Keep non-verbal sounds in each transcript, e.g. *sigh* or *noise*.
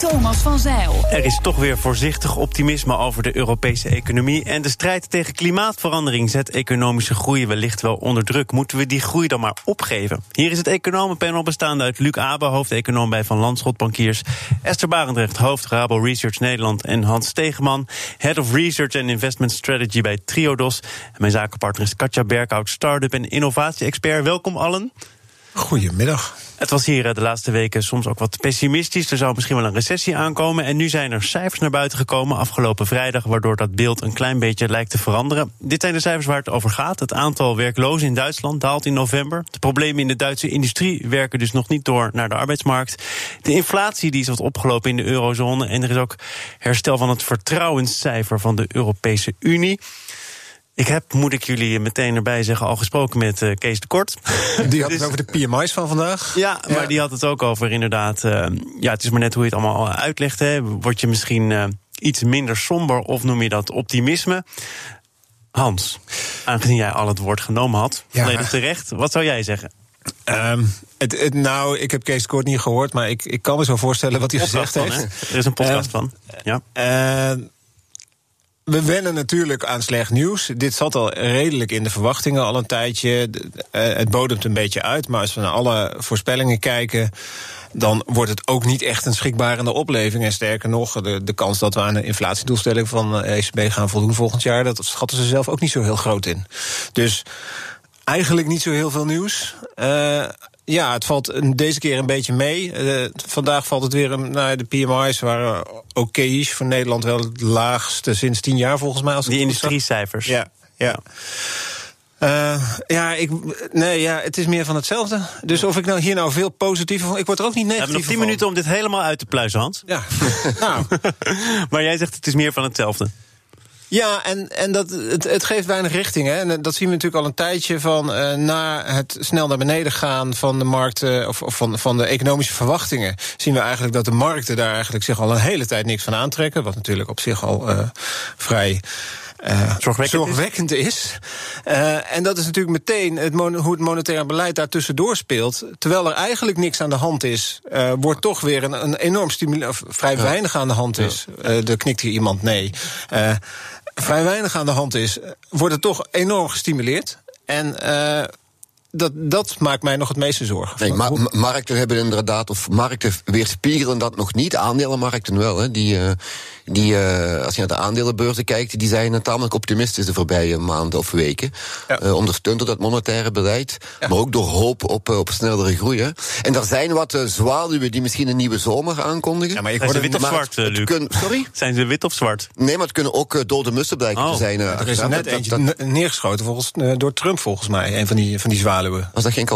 Thomas van Zeil. Er is toch weer voorzichtig optimisme over de Europese economie. En de strijd tegen klimaatverandering zet economische groei wellicht wel onder druk. Moeten we die groei dan maar opgeven? Hier is het economenpanel bestaande uit Luc Abe, hoofdeconoom bij Van Landschot Bankiers. Esther Barendrecht, hoofd Rabo Research Nederland. En Hans Stegeman, Head of Research and Investment Strategy bij Triodos. En mijn zakenpartner is Katja Berkhout, start-up en innovatie-expert. Welkom allen. Goedemiddag. Het was hier de laatste weken soms ook wat pessimistisch. Er zou misschien wel een recessie aankomen. En nu zijn er cijfers naar buiten gekomen afgelopen vrijdag, waardoor dat beeld een klein beetje lijkt te veranderen. Dit zijn de cijfers waar het over gaat. Het aantal werklozen in Duitsland daalt in november. De problemen in de Duitse industrie werken dus nog niet door naar de arbeidsmarkt. De inflatie die is wat opgelopen in de eurozone. En er is ook herstel van het vertrouwenscijfer van de Europese Unie. Ik heb, moet ik jullie meteen erbij zeggen, al gesproken met uh, Kees de Kort. Die had het dus- over de PMI's van vandaag. Ja, maar die had het ook over inderdaad. Uh, ja, het is maar net hoe je het allemaal uitlegt. Hè. Word je misschien uh, iets minder somber of noem je dat optimisme? Hans, aangezien jij al het woord genomen had, ja. volledig terecht. Wat zou jij zeggen? Um, het, het, nou, ik heb Kees Kort niet gehoord, maar ik, ik kan me zo voorstellen wat hij gezegd van, heeft. Er is een podcast van. Ja we wennen natuurlijk aan slecht nieuws. Dit zat al redelijk in de verwachtingen al een tijdje. Het bodemt een beetje uit, maar als we naar alle voorspellingen kijken dan wordt het ook niet echt een schrikbarende opleving. En sterker nog, de, de kans dat we aan een inflatiedoelstelling van ECB e gaan voldoen volgend jaar, dat schatten ze zelf ook niet zo heel groot in. Dus eigenlijk niet zo heel veel nieuws. Uh, ja, het valt deze keer een beetje mee. Uh, vandaag valt het weer. Nou, de PMI's waren oké voor Nederland wel het laagste sinds tien jaar volgens mij. Als Die industriecijfers. Ja, ja. Uh, ja, ik, nee, ja, het is meer van hetzelfde. Dus of ik nou hier nou veel positiever van... Ik word er ook niet negatief van. We hebben nog tien minuten om dit helemaal uit te pluizen, Hans. Ja, *laughs* nou. maar jij zegt het is meer van hetzelfde. Ja, en, en dat, het, het geeft weinig richting. Hè. En dat zien we natuurlijk al een tijdje van uh, na het snel naar beneden gaan van de markten of, of van, van de economische verwachtingen. Zien we eigenlijk dat de markten daar eigenlijk zich al een hele tijd niks van aantrekken. Wat natuurlijk op zich al uh, vrij. Uh, zorgwekkend, zorgwekkend, is. is. Uh, en dat is natuurlijk meteen het hoe het monetaire beleid daar tussendoor speelt. Terwijl er eigenlijk niks aan de hand is, uh, wordt toch weer een, een enorm stimulans, of vrij ja. weinig aan de hand is. Er knikt hier iemand nee vrij weinig aan de hand is, wordt het toch enorm gestimuleerd. En uh, dat, dat maakt mij nog het meeste zorgen. Nee, ma markten hebben inderdaad, of markten weerspiegelen dat nog niet. Aandelenmarkten wel. Hè. Die, uh, die, uh, als je naar de aandelenbeurzen kijkt, die zijn tamelijk optimistisch de voorbije maanden of weken. Ja. Uh, ondersteund door dat monetaire beleid, ja. maar ook door hoop op, op snellere groei. Hè. En er zijn wat zwaluwen die misschien een nieuwe zomer aankondigen. Ja, maar ik zijn ze wit of zwart, Luc? Kun, sorry? *laughs* Zijn ze wit of zwart? Nee, maar het kunnen ook dode mussen blijken oh. te zijn. er is er net dat, eentje dat, neergeschoten volgens, door Trump volgens mij, een van die, van die zwaluwen. Was dat geen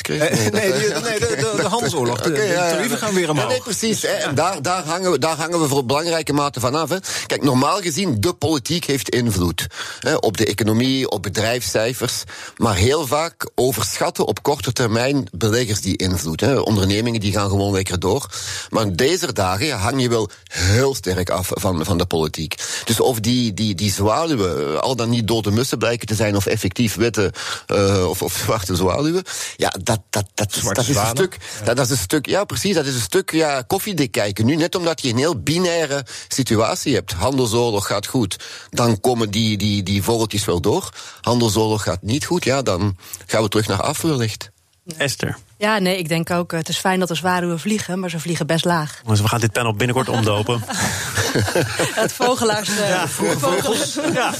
kreeg? Nee, nee, die, *laughs* nee de, de, okay, tarieven gaan weer omhoog. Nee, precies. En daar, daar, hangen we, daar hangen we voor belangrijke mate vanaf. Hè. Kijk, normaal gezien, de politiek heeft invloed hè, op de economie, op bedrijfscijfers. Maar heel vaak overschatten op korte termijn beleggers die invloed. Hè. Ondernemingen die gaan gewoon lekker door. Maar deze dagen hang je wel heel sterk af van, van de politiek. Dus of die, die, die zwaluwen al dan niet dode mussen blijken te zijn, of effectief witte uh, of, of zwarte zwaluwen. Ja, dat, dat, dat, dat is een stuk. Dat, dat, is een stuk, ja, precies. Dat is een stuk ja, koffiedik kijken. Nu, net omdat je een heel binaire situatie hebt. Handelsoorlog gaat goed, dan komen die, die, die vogeltjes wel door. Handelsoorlog gaat niet goed, ja, dan gaan we terug naar af wellicht. Esther. Ja, nee, ik denk ook, het is fijn dat er zwaluwen vliegen, maar ze vliegen best laag. Dus we gaan dit panel binnenkort omdopen. *laughs* het vogelaars... Uh, ja, vogels. ja.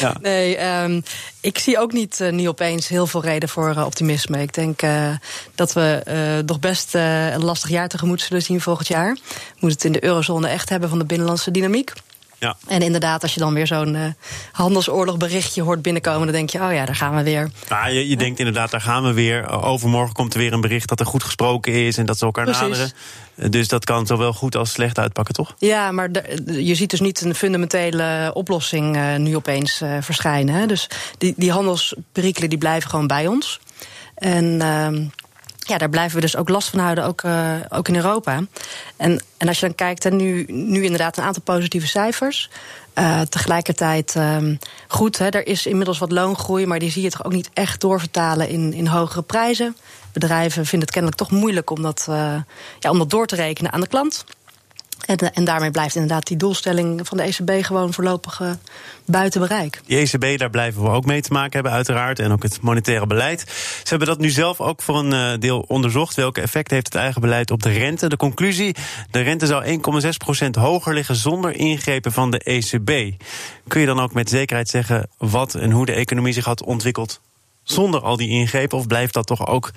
Ja. Nee, um, ik zie ook niet, uh, niet opeens heel veel reden voor uh, optimisme. Ik denk uh, dat we nog best een lastig jaar tegemoet zullen zien volgend jaar. We moeten het in de eurozone echt hebben van de binnenlandse dynamiek. Ja. En inderdaad, als je dan weer zo'n uh, handelsoorlogberichtje hoort binnenkomen, dan denk je, oh ja, daar gaan we weer. Nou, je, je denkt inderdaad, daar gaan we weer. Overmorgen komt er weer een bericht dat er goed gesproken is en dat ze elkaar Precies. naderen. Dus dat kan zowel goed als slecht uitpakken, toch? Ja, maar je ziet dus niet een fundamentele oplossing uh, nu opeens uh, verschijnen. Hè? Dus die, die handelsperikelen die blijven gewoon bij ons. En uh, ja, daar blijven we dus ook last van houden, ook, uh, ook in Europa. En, en als je dan kijkt, en nu, nu inderdaad een aantal positieve cijfers. Uh, tegelijkertijd um, goed, hè, er is inmiddels wat loongroei, maar die zie je toch ook niet echt doorvertalen in, in hogere prijzen. Bedrijven vinden het kennelijk toch moeilijk om dat, uh, ja, om dat door te rekenen aan de klant. En, en, daarmee blijft inderdaad die doelstelling van de ECB gewoon voorlopig uh, buiten bereik. Die ECB, daar blijven we ook mee te maken hebben, uiteraard. En ook het monetaire beleid. Ze hebben dat nu zelf ook voor een uh, deel onderzocht. Welke effect heeft het eigen beleid op de rente? De conclusie: de rente zou 1,6% hoger liggen zonder ingrepen van de ECB. Kun je dan ook met zekerheid zeggen wat en hoe de economie zich had ontwikkeld zonder al die ingrepen? Of blijft dat toch ook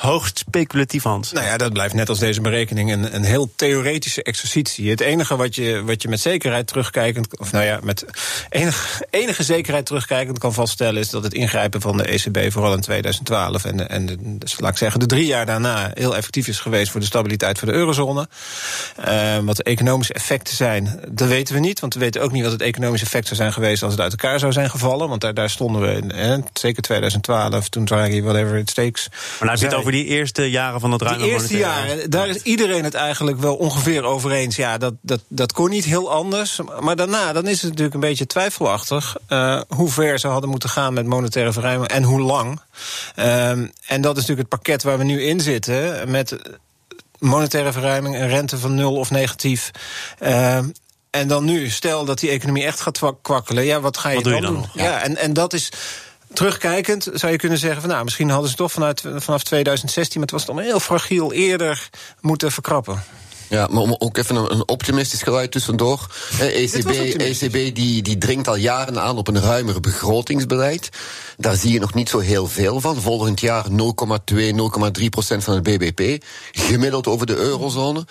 hoogst speculatief, Hans. Nou ja, dat blijft net als deze berekening een, een heel theoretische exercitie. Het enige wat je, wat je met zekerheid terugkijkend, of nou ja, met enige, enige zekerheid terugkijkend kan vaststellen, is dat het ingrijpen van de ECB vooral in 2012 en, en de, dus laat ik zeggen, de drie jaar daarna heel effectief is geweest voor de stabiliteit van de eurozone. Uh, wat de economische effecten zijn, dat weten we niet. Want we weten ook niet wat het economische effect zou zijn geweest als het uit elkaar zou zijn gevallen. Want daar, daar stonden we in, hè, zeker 2012, toen Draghi whatever it takes. Maar nou zit over die eerste jaren van het ruime Die eerste jaren, daar is iedereen het eigenlijk wel ongeveer over eens. Ja, dat, dat, dat kon niet heel anders. Maar daarna, dan is het natuurlijk een beetje twijfelachtig... Uh, hoe ver ze hadden moeten gaan met monetaire verruiming en hoe lang. Um, en dat is natuurlijk het pakket waar we nu in zitten... met monetaire verruiming, een rente van nul of negatief... Uh, en dan nu, stel dat die economie echt gaat kwakkelen... ja, wat ga je, wat dan, je dan doen? Nog? Ja en, en dat is... Terugkijkend zou je kunnen zeggen van nou, misschien hadden ze toch vanuit, vanaf 2016, maar het was allemaal heel fragiel eerder moeten verkrappen. Ja, maar om ook even een, optimistisch geluid tussendoor. ECB, ECB die, die dringt al jaren aan op een ruimer begrotingsbeleid. Daar zie je nog niet zo heel veel van. Volgend jaar 0,2, 0,3 procent van het BBP. Gemiddeld over de eurozone.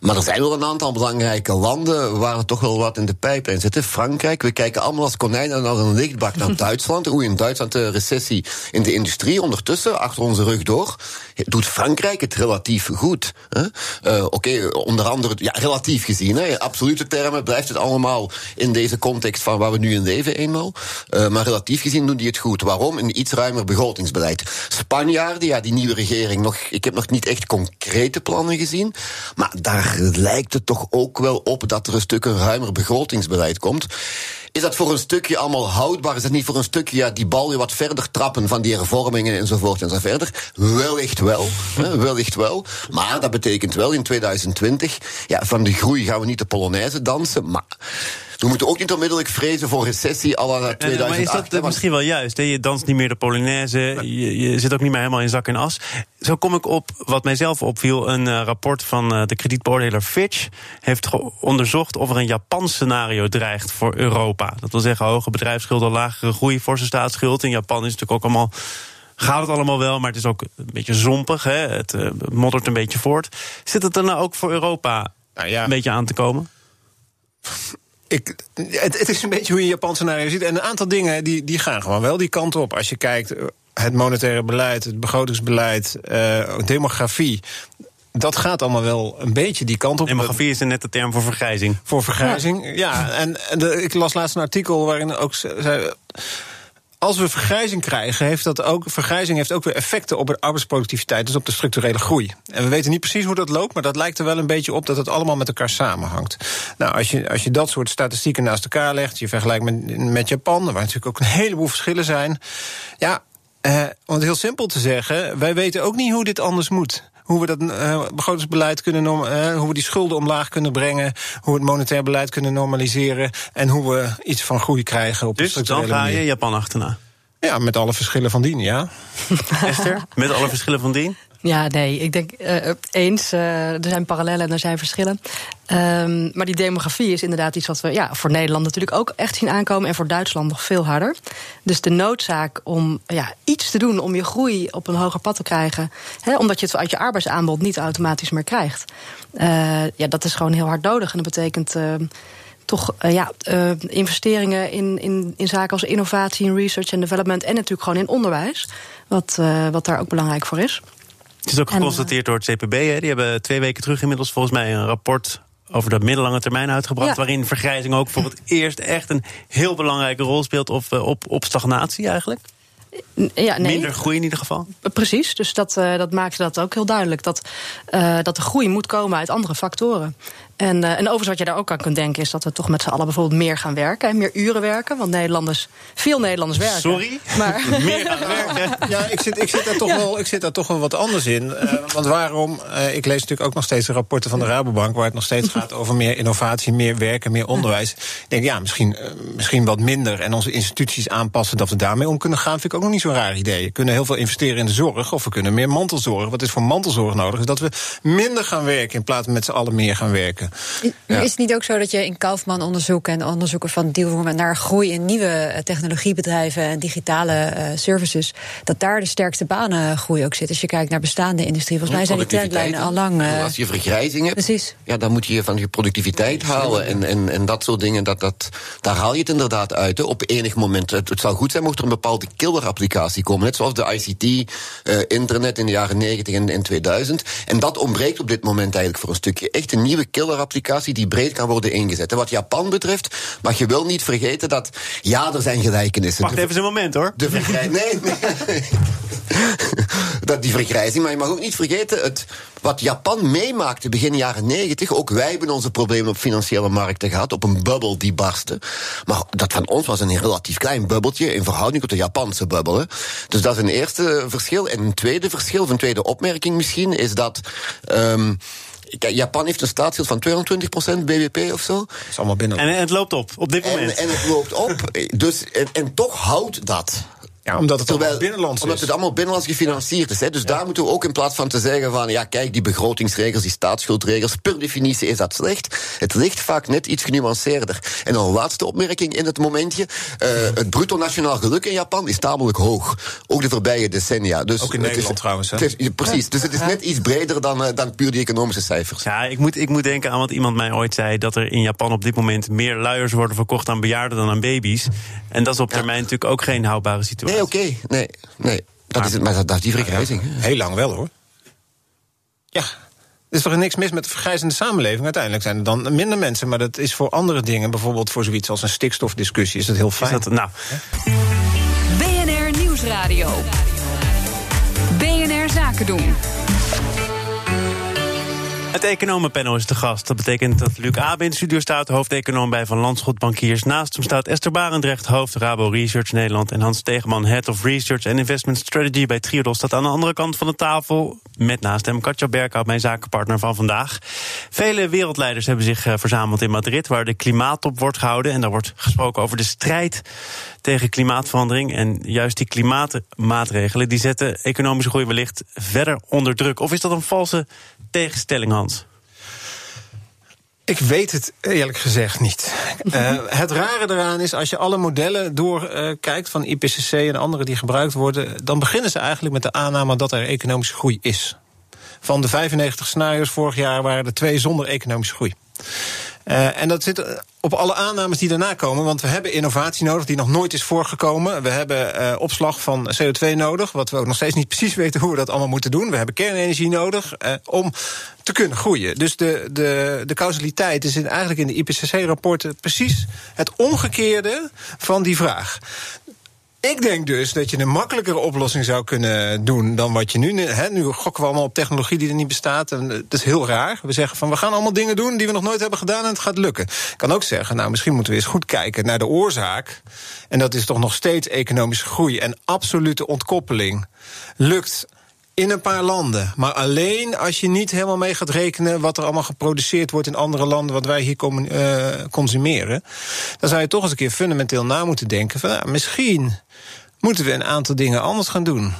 Maar er zijn wel een aantal belangrijke landen waar er toch wel wat in de pijplijn zit. Frankrijk, we kijken allemaal als konijnen naar een lichtbak naar *laughs* Duitsland. Hoe in Duitsland de recessie in de industrie ondertussen, achter onze rug door, doet Frankrijk het relatief goed. Uh, Oké, okay, onder andere, ja, relatief gezien. Hè, absolute termen blijft het allemaal in deze context van waar we nu in leven eenmaal. Uh, maar relatief gezien doen die het goed. Waarom? Een iets ruimer begrotingsbeleid. Spanjaarden, ja, die nieuwe regering nog. Ik heb nog niet echt concrete plannen gezien. Maar daar lijkt het toch ook wel op dat er een stuk een ruimer begrotingsbeleid komt. Is dat voor een stukje allemaal houdbaar? Is dat niet voor een stukje ja, die bal weer wat verder trappen van die hervormingen enzovoort en zo verder? Wellicht wel, hè, wellicht wel. Maar dat betekent wel in 2020, ja, van de groei gaan we niet de Polonaise dansen, maar... We moeten ook niet onmiddellijk vrezen voor recessie à la 2008. Maar is dat misschien wel juist? Hè? Je danst niet meer de Polonaise, je, je, zit ook niet meer helemaal in zak en as. Zo kom ik op wat mijzelf opviel. Een uh, rapport van uh, de kredietbeoordelaar Fitch heeft onderzocht of er een Japans scenario dreigt voor Europa. Dat wil zeggen hoge bedrijfsschulden, lagere groei, forse staatsschuld. In Japan is het natuurlijk ook allemaal gaat het allemaal wel, maar het is ook een beetje zompig. Hè? Het uh, moddert een beetje voort. Zit het er nou ook voor Europa nou ja. een beetje aan te komen? Ik, het, het, is een beetje hoe je Japan scenario ziet. En een aantal dingen die, die gaan gewoon wel die kant op. Als je kijkt, het monetaire beleid, het begrotingsbeleid, uh, demografie. Dat gaat allemaal wel een beetje die kant op. Demografie is een nette term voor vergrijzing. Voor vergrijzing, ja. ja en, en de, ik las laatst een artikel waarin ook zei als we vergrijzing krijgen, heeft dat ook, vergrijzing heeft ook weer effecten op de arbeidsproductiviteit, dus op de structurele groei. En we weten niet precies hoe dat loopt, maar dat lijkt er wel een beetje op dat het allemaal met elkaar samenhangt. Nou, als je, als je dat soort statistieken naast elkaar legt, je vergelijkt met, met Japan, waar natuurlijk ook een heleboel verschillen zijn. Ja, eh, om het heel simpel te zeggen, wij weten ook niet hoe dit anders moet hoe we dat uh, begrotingsbeleid kunnen uh, hoe we die schulden omlaag kunnen brengen, hoe we het monetair beleid kunnen normaliseren en hoe we iets van groei krijgen op dus de dan ga je Japan achterna. Ja, met alle verschillen van dien, ja. *laughs* Esther, met alle verschillen van dien? Ja, nee, ik denk uh, eens. Uh, er zijn parallellen en er zijn verschillen. Um, maar die demografie is inderdaad iets wat we ja, voor Nederland natuurlijk ook echt zien aankomen. En voor Duitsland nog veel harder. Dus de noodzaak om ja, iets te doen om je groei op een hoger pad te krijgen. Hè, omdat je het uit je arbeidsaanbod niet automatisch meer krijgt. Ja, dat is gewoon heel hard nodig. En dat betekent toch ja, investeringen in, in, in zaken als innovatie, in research en development en natuurlijk gewoon in onderwijs. Wat, wat daar ook belangrijk voor is. Het is ook geconstateerd door het CPB. Hè. Die hebben twee weken terug inmiddels volgens mij een rapport over de middellange termijn uitgebracht. Waarin vergrijzing ook voor het *laughs* eerst echt een heel belangrijke rol speelt op, op, op stagnatie eigenlijk. Ja, nee. Minder groei in ieder geval? Precies, dus dat, uh, dat maakte dat ook heel duidelijk. Dat, uh, dat de groei moet komen uit andere factoren. En, uh, en overigens wat je daar ook aan kunt denken... is dat we toch met z'n allen bijvoorbeeld meer gaan werken... en meer uren werken, want Nederlanders, veel Nederlanders werken. Sorry? Maar *laughs* meer gaan werken? Ja, ik zit, ik zit, daar, toch ja. wel, ik zit daar toch wel wat anders in. Uh, want waarom? Uh, ik lees natuurlijk ook nog steeds de rapporten van de Rabobank... waar het nog steeds gaat over meer innovatie, meer werken, meer onderwijs. Ik denk, ja, misschien, misschien wat minder... en onze instituties aanpassen dat we daarmee om kunnen gaan... vind ik ook nog niet zo'n raar idee. We kunnen heel veel investeren in de zorg... of we kunnen meer mantelzorg. Wat is voor mantelzorg nodig? Is dat we minder gaan werken... in plaats van met z'n allen meer gaan werken. Ja. Is het niet ook zo dat je in Kaufman onderzoek en onderzoeken van Dealroom naar groei in nieuwe technologiebedrijven en digitale uh, services, dat daar de sterkste banengroei ook zit? Als je kijkt naar bestaande industrie, volgens mij zijn die trendlijnen al lang. Uh, als je vergrijzing hebt, precies. Ja, dan moet je van je productiviteit halen en, en, en dat soort dingen. Dat, dat, daar haal je het inderdaad uit. Hè, op enig moment. Het, het zou goed zijn mocht er een bepaalde killer-applicatie komen, net zoals de ICT, uh, internet in de jaren 90 en, en 2000. En dat ontbreekt op dit moment eigenlijk voor een stukje. Echt een nieuwe killer applicatie die breed kan worden ingezet. En wat Japan betreft, mag je wel niet vergeten dat, ja, er zijn gelijkenissen. Wacht even een moment hoor. De vergrijzing. *laughs* Nee, nee. *laughs* dat die vergrijzing, maar je mag ook niet vergeten het, wat Japan meemaakte begin jaren 90. Ook wij hebben onze problemen op financiële markten gehad, op een bubbel die barstte. Maar dat van ons was een relatief klein bubbeltje in verhouding tot de Japanse bubbel. Hè. Dus dat is een eerste verschil. En een tweede verschil, of een tweede opmerking misschien, is dat. Um, Kijk, Japan heeft een staatsschuld van 220% BBP of zo. Dat is allemaal binnen. En, en het loopt op, op dit moment. En, en het loopt op. *laughs* dus, en, en toch houdt dat. Ja, omdat het Terwijl, binnenlands Omdat het allemaal binnenlands gefinancierd is. Hè. Dus ja. daar moeten we ook in plaats van te zeggen van... ja, kijk, die begrotingsregels, die staatsschuldregels... per definitie is dat slecht. Het ligt vaak net iets genuanceerder. En dan een laatste opmerking in het momentje. Uh, het bruto nationaal geluk in Japan is tamelijk hoog. Ook de voorbije decennia. Dus ook in Nederland is, trouwens. Hè? Het is, precies, dus het is net iets breder dan, uh, dan puur die economische cijfers. Ja, ik moet, ik moet denken aan wat iemand mij ooit zei... dat er in Japan op dit moment meer luiers worden verkocht aan bejaarden dan aan baby's. En dat is op termijn ja. natuurlijk ook geen houdbare situatie. Nee, oké. Okay. Nee. Nee, dat maar, is het, maar dat, dat is die vergrijzing. Ja, heel lang wel hoor. Ja. Er is toch niks mis met de vergrijzende samenleving? Uiteindelijk zijn er dan minder mensen, maar dat is voor andere dingen, bijvoorbeeld voor zoiets als een stikstofdiscussie, is dat heel fijn. Is dat, nou. BNR Nieuwsradio. BNR Zaken doen. Het economenpanel is de gast. Dat betekent dat Luc Abe in de studio staat, hoofdeconoom bij Van Landschot Bankiers. Naast hem staat Esther Barendrecht, hoofd Rabo Research Nederland. En Hans Tegeman, Head of Research and Investment Strategy bij Triodos. Staat aan de andere kant van de tafel. Met naast hem Katja Berkhout, mijn zakenpartner van vandaag. Vele wereldleiders hebben zich verzameld in Madrid, waar de klimaattop wordt gehouden. En daar wordt gesproken over de strijd tegen klimaatverandering. En juist die klimaatmaatregelen die zetten economische groei wellicht verder onder druk. Of is dat een valse tegenstelling, Hans? Ik weet het eerlijk gezegd niet. uh, *laughs* het rare eraan is, als je alle modellen doorkijkt uh, van IPCC en andere die gebruikt worden, dan beginnen ze eigenlijk met de aanname dat er economische groei is. Van de 95 scenario's vorig jaar waren er twee zonder economische groei. Uh, en dat zit op alle aannames die daarna komen. Want we hebben innovatie nodig die nog nooit is voorgekomen. We hebben uh, opslag van CO2 nodig. Wat we ook nog steeds niet precies *laughs* weten hoe we dat allemaal moeten doen. We hebben kernenergie nodig om te kunnen groeien. Dus de, de, de causaliteit is in, eigenlijk in de IPCC-rapporten precies het omgekeerde van die vraag. Ik denk dus dat je een makkelijkere oplossing zou kunnen doen dan wat je nu. Hè, nu gokken we allemaal op technologie die er niet bestaat. En dat is heel raar. We zeggen van we gaan allemaal dingen doen die we nog nooit hebben gedaan en het gaat lukken. Ik kan ook zeggen, nou misschien moeten we eens goed kijken naar de oorzaak. En dat is toch nog steeds economische groei en absolute ontkoppeling. Lukt in een paar landen. Maar alleen als je niet helemaal mee gaat rekenen wat er allemaal geproduceerd wordt in andere landen, wat wij hier uh, consumeren. Dan zou je toch eens een keer fundamenteel na moeten denken van nou, misschien moeten we een aantal dingen anders gaan doen.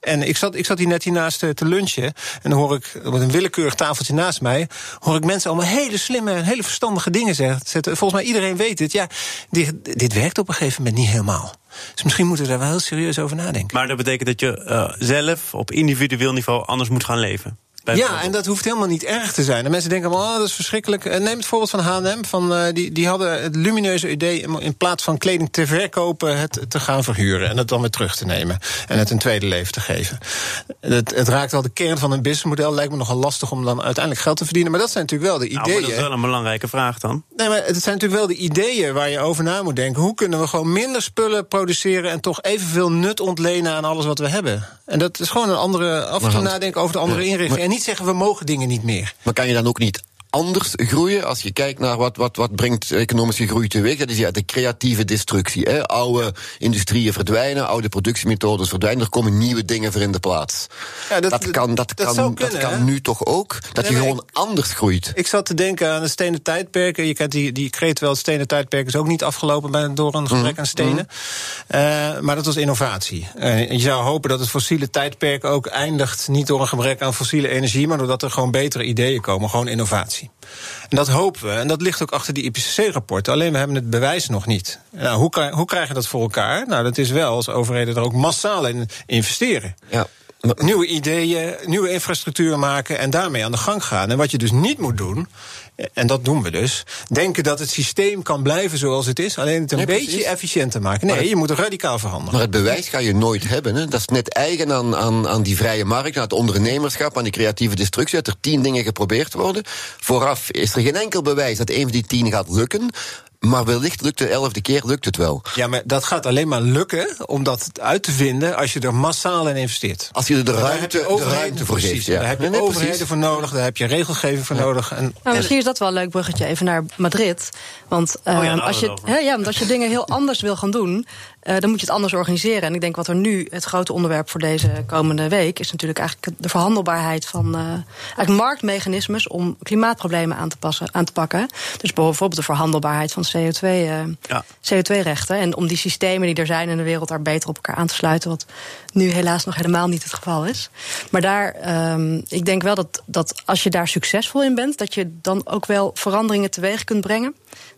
En ik zat, ik zat hier net hiernaast te lunchen. En dan hoor ik, met een willekeurig tafeltje naast mij... hoor ik mensen allemaal hele slimme en hele verstandige dingen zetten. Volgens mij iedereen weet het. Ja, dit, dit werkt op een gegeven moment niet helemaal. Dus misschien moeten we daar wel heel serieus over nadenken. Maar dat betekent dat je uh, zelf op individueel niveau anders moet gaan leven? Ja, en dat hoeft helemaal niet erg te zijn. En mensen denken, oh, dat is verschrikkelijk. Eh, Neem het voorbeeld van H&M. Van, uh, die, die hadden het lumineuze idee... in plaats van kleding te verkopen, het te gaan verhuren... en het dan weer terug te nemen en het een tweede leven te geven. Het, het raakt wel de kern van een businessmodel. Lijkt me nogal lastig om dan uiteindelijk geld te verdienen. Maar dat zijn natuurlijk wel de ideeën. Nou, dat is wel een belangrijke vraag dan. Nee, maar het zijn natuurlijk wel de ideeën waar je over na moet denken. Hoe kunnen we gewoon minder spullen produceren... en toch evenveel nut ontlenen aan alles wat we hebben? En dat is gewoon een andere... af en toe nadenken over de andere ja, inrichting. Niet zeggen, we mogen dingen niet meer. Maar kan je dan ook niet anders groeien. Als je kijkt naar wat, wat, wat brengt economische groei teweeg, dat is ja de creatieve destructie. Hè. Oude industrieën verdwijnen, oude productiemethodes verdwijnen, er komen nieuwe dingen voor in de plaats. Ja, dat, dat, kan, dat, dat kan, kunnen, dat kan nu toch ook? Dat je gewoon anders groeit. Ik zat te denken aan de stenen tijdperken. Je kent die, die kreet wel, het stenen tijdperk is ook niet afgelopen door een gebrek mhm. aan stenen. Uh, maar dat was innovatie. Uh, je zou hopen dat het fossiele tijdperk ook eindigt, niet door een gebrek aan fossiele energie, maar doordat er gewoon betere ideeën komen, gewoon innovatie. En dat hopen we. En dat ligt ook achter die IPCC-rapporten. Alleen we hebben het bewijs nog niet. Nou, hoe, hoe krijg je dat voor elkaar? Nou, dat is wel als overheden er ook massaal in investeren. Ja nieuwe ideeën, nieuwe infrastructuur maken en daarmee aan de gang gaan. En wat je dus niet moet doen, en dat doen we dus, denken dat het systeem kan blijven zoals het is, alleen het een beetje efficiënter maken. Nee, je moet het radicaal veranderen. Maar het bewijs ga je nooit hebben. Hè? Dat is net eigen aan, aan, aan die vrije markt, aan het ondernemerschap, aan die creatieve destructie, dat er tien dingen geprobeerd worden. Vooraf is er geen enkel bewijs dat een van die tien gaat lukken. Maar wellicht lukt de elfde keer lukt het wel. Ja, maar dat gaat alleen maar lukken om dat uit te vinden als je er massaal in investeert. Als je er de ruimte, de ruimte voor geeft. Ja. Daar heb je nee, overheden voor nodig, daar heb je regelgeving voor nodig. En, nou, misschien is dat wel een leuk bruggetje even naar Madrid. Want, uh, oh ja, nou, als, je, ja, want als je dingen heel anders wil gaan doen, uh, dan moet je het anders organiseren. En ik denk wat er nu het grote onderwerp voor deze komende week is natuurlijk eigenlijk de verhandelbaarheid van uh, eigenlijk marktmechanismes om klimaatproblemen aan te, passen, aan te pakken. Dus bijvoorbeeld de verhandelbaarheid van CO2, uh, ja. CO2-rechten. En om die systemen die er zijn in de wereld daar beter op elkaar aan te sluiten. Wat nu helaas nog helemaal niet het geval is. Maar daar, um, ik denk wel dat, dat als je daar succesvol in bent, dat je dan ook wel veranderingen teweeg kunt brengen.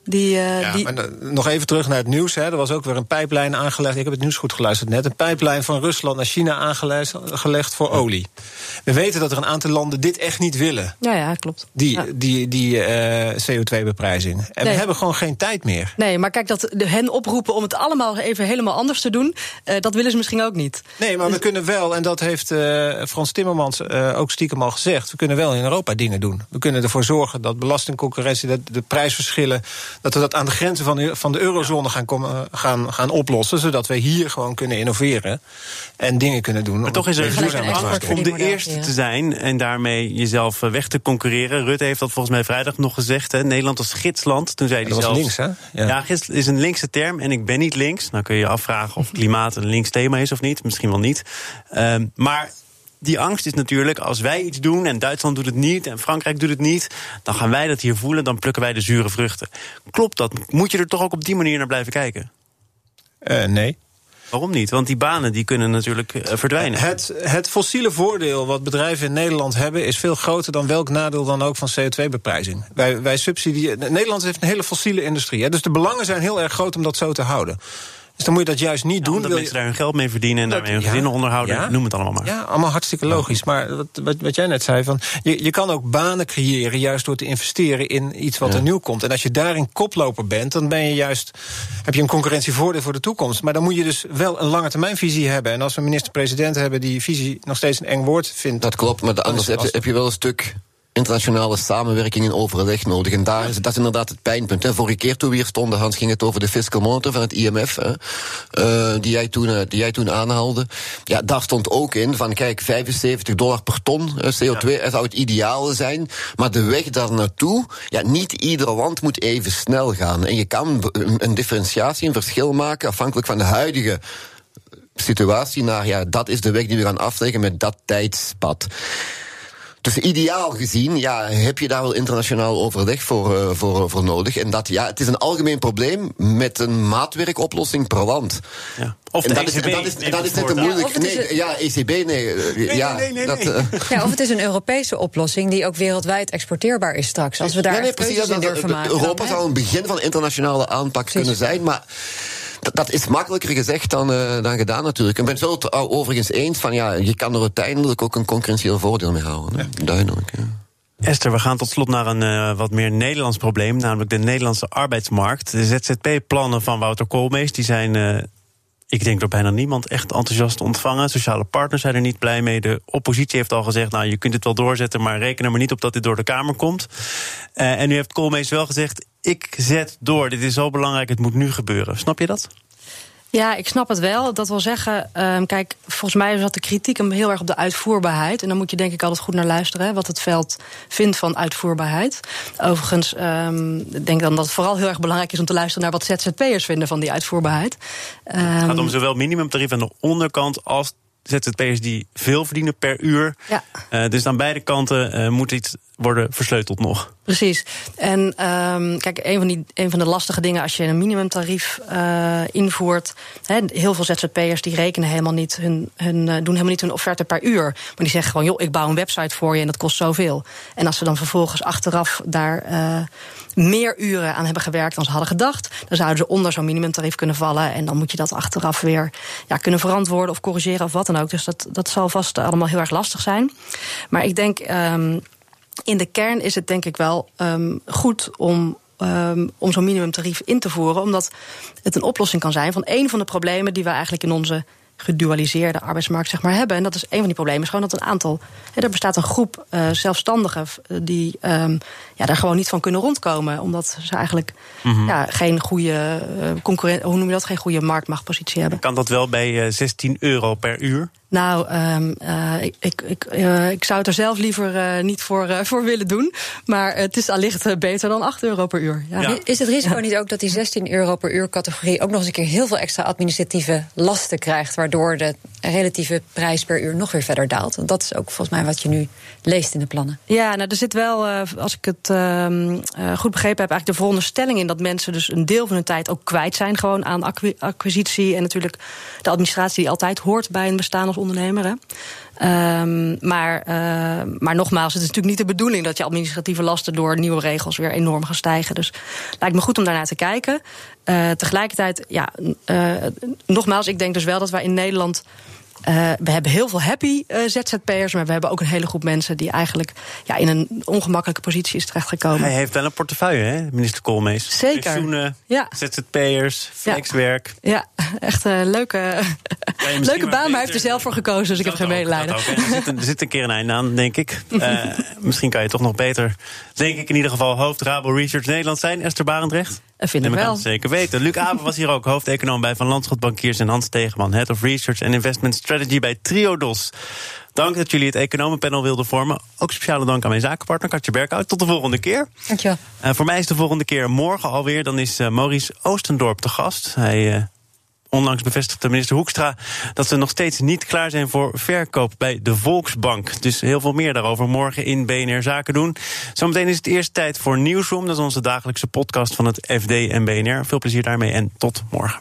Die, uh, ja, die... Maar nog even terug naar het nieuws. Hè. Er was ook weer een pijplijn aangelegd. Ik heb het nieuws goed geluisterd net. Een pijplijn van Rusland naar China aangelegd voor olie. We weten dat er een aantal landen dit echt niet willen. Ja, ja klopt. Die, ja. die, die uh, CO2-beprijzing. En nee. we hebben gewoon geen tijd meer. Nee, maar kijk, dat de hen oproepen om het allemaal even helemaal anders te doen... Uh, dat willen ze misschien ook niet. Nee, maar dus... we kunnen wel, en dat heeft Frans Timmermans ook stiekem al gezegd... we kunnen wel in Europa dingen doen. We kunnen ervoor zorgen dat belastingconcurrentie... dat de prijsverschillen dat we dat aan de grenzen van de, van de eurozone gaan, komen, gaan, gaan oplossen. Zodat we hier gewoon kunnen innoveren en dingen kunnen doen. Maar toch is er angst om de eerste te zijn en daarmee jezelf eh, weg te concurreren. Rutte heeft dat volgens mij vrijdag nog gezegd. Hè? Nederland als gidsland. Toen zei hij dat zelfs, links, hè? Ja. ja, gids is een linkse term en ik ben niet links. Nou kun je je afvragen of *laughs* klimaat een links thema is of niet. Misschien wel niet. Um, maar die angst is natuurlijk, als wij iets doen en Duitsland doet het niet en Frankrijk doet het niet, dan gaan wij dat hier voelen, dan plukken wij de zure vruchten. Klopt dat? Moet je er toch ook op die manier naar blijven kijken? Uh, nee. Waarom niet? Want die banen die kunnen natuurlijk uh, verdwijnen. Het, het fossiele voordeel wat bedrijven in Nederland hebben... is veel groter dan welk nadeel dan ook van CO2-beprijzing. Wij, wij subsidiëren... Nederland heeft een hele fossiele industrie. Hè, dus de belangen zijn heel erg groot om dat zo te houden. Dus dan moet je dat juist niet doen. Omdat mensen daar hun geld mee verdienen en daarmee hun gezinnen onderhouden. Noem het allemaal maar. Ja, allemaal hartstikke logisch. Maar wat, wat, wat jij net zei, van, je, je kan ook banen creëren... juist door te investeren in iets wat er nieuw komt. En als je daarin koploper bent, dan ben je juist, heb je een concurrentievoordeel voor de toekomst. Maar dan moet je dus wel een lange termijnvisie hebben. En als we minister-president hebben die visie nog steeds een eng woord vindt... Dat klopt, maar anders heb je, heb je wel een stuk internationale samenwerking en overleg nodig. En daar is, dat is inderdaad het pijnpunt. Hè. Vorige keer toen we hier stonden, Hans, ging het over de fiscal monitor van het IMF, hè, uh, die, jij toen, uh, die jij toen aanhaalde. Ja, daar stond ook in van, kijk, 75 dollar per ton uh, CO2 ja. zou het ideale zijn. Maar de weg daar naartoe, ja, niet ieder land moet even snel gaan. En je kan een differentiatie, een verschil maken, afhankelijk van de huidige situatie naar, ja, dat is de weg die we gaan afleggen met dat tijdspad. Dus ideaal gezien, ja, heb je daar wel internationaal overleg voor, uh, voor, voor nodig. En dat, ja, het is een algemeen probleem met een maatwerkoplossing per land. Ja. Of de en dat ECB. Is, dat is, dat is net een moeilijk. Ja, nee, ja, ECB, nee. nee ja, nee, nee, dat, uh, *laughs* ja, of het is een Europese oplossing die ook wereldwijd exporteerbaar is straks. Als we daar ja, nee, precies, dat, in durven maken. Europa zou een begin van internationale aanpak precies. kunnen zijn, maar dat, dat is makkelijker gezegd dan, uh, dan gedaan natuurlijk. Ik ben het wel overigens eens van ja, je kan er uiteindelijk ook een concurrentieel voordeel mee houden. Ja. Duidelijk. Ja. Esther, we gaan tot slot naar een uh, wat meer Nederlands probleem, namelijk de Nederlandse arbeidsmarkt. De ZZP-plannen van Wouter Koolmees die zijn uh, ik denk door bijna niemand echt enthousiast ontvangen. Sociale partners zijn er niet blij mee. De oppositie heeft al gezegd, nou, je kunt het wel doorzetten... maar reken er maar niet op dat dit door de Kamer komt. Uh, en nu heeft Koolmees wel gezegd, ik zet door. Dit is zo belangrijk, het moet nu gebeuren. Snap je dat? Ja, ik snap het wel. Dat wil zeggen, um, kijk, volgens mij zat de kritiek heel erg op de uitvoerbaarheid. En dan moet je denk ik altijd goed naar luisteren, hè, wat het veld vindt van uitvoerbaarheid. Overigens, um, ik denk dan dat het vooral heel erg belangrijk is om te luisteren naar wat ZZP'ers vinden van die uitvoerbaarheid. Um, het gaat om zowel minimumtarief aan de onderkant als ZZP'ers die veel verdienen per uur. Ja. Uh, dus aan beide kanten uh, moet iets worden versleuteld nog. Precies. En um, kijk, een van, die, een van de lastige dingen als je een minimumtarief uh, invoert. He, heel veel ZZP'ers die rekenen helemaal niet hun, hun, uh, doen helemaal niet hun offerte per uur. Maar die zeggen gewoon, joh, ik bouw een website voor je en dat kost zoveel. En als ze dan vervolgens achteraf daar uh, meer uren aan hebben gewerkt dan ze hadden gedacht, dan zouden ze onder zo'n minimumtarief kunnen vallen. En dan moet je dat achteraf weer ja, kunnen verantwoorden of corrigeren of wat dan ook. Dus dat, dat zal vast allemaal heel erg lastig zijn. Maar ik denk. Um, in de kern is het denk ik wel um, goed om um, om zo'n minimumtarief in te voeren. Omdat het een oplossing kan zijn van een van de problemen die we eigenlijk in onze gedualiseerde arbeidsmarkt zeg maar, hebben. En dat is een van die problemen. Is gewoon dat een aantal. Hè, er bestaat een groep uh, zelfstandigen die um, ja, daar gewoon niet van kunnen rondkomen. Omdat ze eigenlijk mm -hmm. ja, geen goede uh, concurrent, hoe noem je dat? Geen goede marktmachtpositie hebben. Kan dat wel bij uh, 16 euro per uur? Nou, um, uh, ik, ik, uh, ik zou het er zelf liever uh, niet voor, voor willen doen. Maar het is allicht beter dan 8 euro per uur. Ja. Is het risico niet ook dat die 16 euro per uur categorie ook nog eens een keer heel veel extra administratieve lasten krijgt, waardoor de relatieve prijs per uur nog weer verder daalt? Want dat is ook volgens mij wat je nu leest in de plannen. Ja, nou, er zit wel, als ik het goed begrepen heb, eigenlijk de veronderstelling in dat mensen dus een deel van hun tijd ook kwijt zijn gewoon aan acquisitie en natuurlijk de administratie die altijd hoort bij een bestaan ondernemer. Hè. Um, maar, uh, maar nogmaals, het is natuurlijk niet de bedoeling dat je administratieve lasten door nieuwe regels weer enorm gaan stijgen. Dus lijkt me goed om daarnaar te kijken. Uh, tegelijkertijd, ja, uh, nogmaals, ik denk dus wel dat wij in Nederland. Uh, we hebben heel veel happy uh, ZZP'ers, maar we hebben ook een hele groep mensen die eigenlijk ja, in een ongemakkelijke positie is terechtgekomen. Hij heeft wel een portefeuille, hè, minister Koolmees. Zeker. Pensioenen, ja. ZZP'ers, flexwerk. Ja, ja echt een leuke, *laughs* leuke baan, maar hij heeft er zelf voor gekozen, dus ik heb geen medelijden. Er zit, een, er zit een keer een einde aan, denk ik. Uh, *laughs* misschien kan je toch nog beter, denk ik in ieder geval, hoofd Rabo Research Nederland zijn. Esther Barendrecht. Dat vind ik wel. zeker weten. Luc Aben was hier ook *laughs* hoofdeconoom bij Van Landschot Bankiers en Hans Tegenman, Head of Research and Investment Strategy bij Triodos. Dank dat jullie het economenpanel wilden vormen. Ook speciale dank aan mijn zakenpartner Katje Berkhout. Tot de volgende keer. Dankjewel. Uh, voor mij is de volgende keer morgen alweer. Dan is uh, Maurice Oostendorp te gast. Hij... Uh, Onlangs bevestigde minister Hoekstra dat ze nog steeds niet klaar zijn voor verkoop bij de Volksbank. Dus heel veel meer daarover morgen in BNR Zaken doen. Zometeen is het eerst tijd voor Nieuwsroom. Dat is onze dagelijkse podcast van het FD en BNR. Veel plezier daarmee en tot morgen.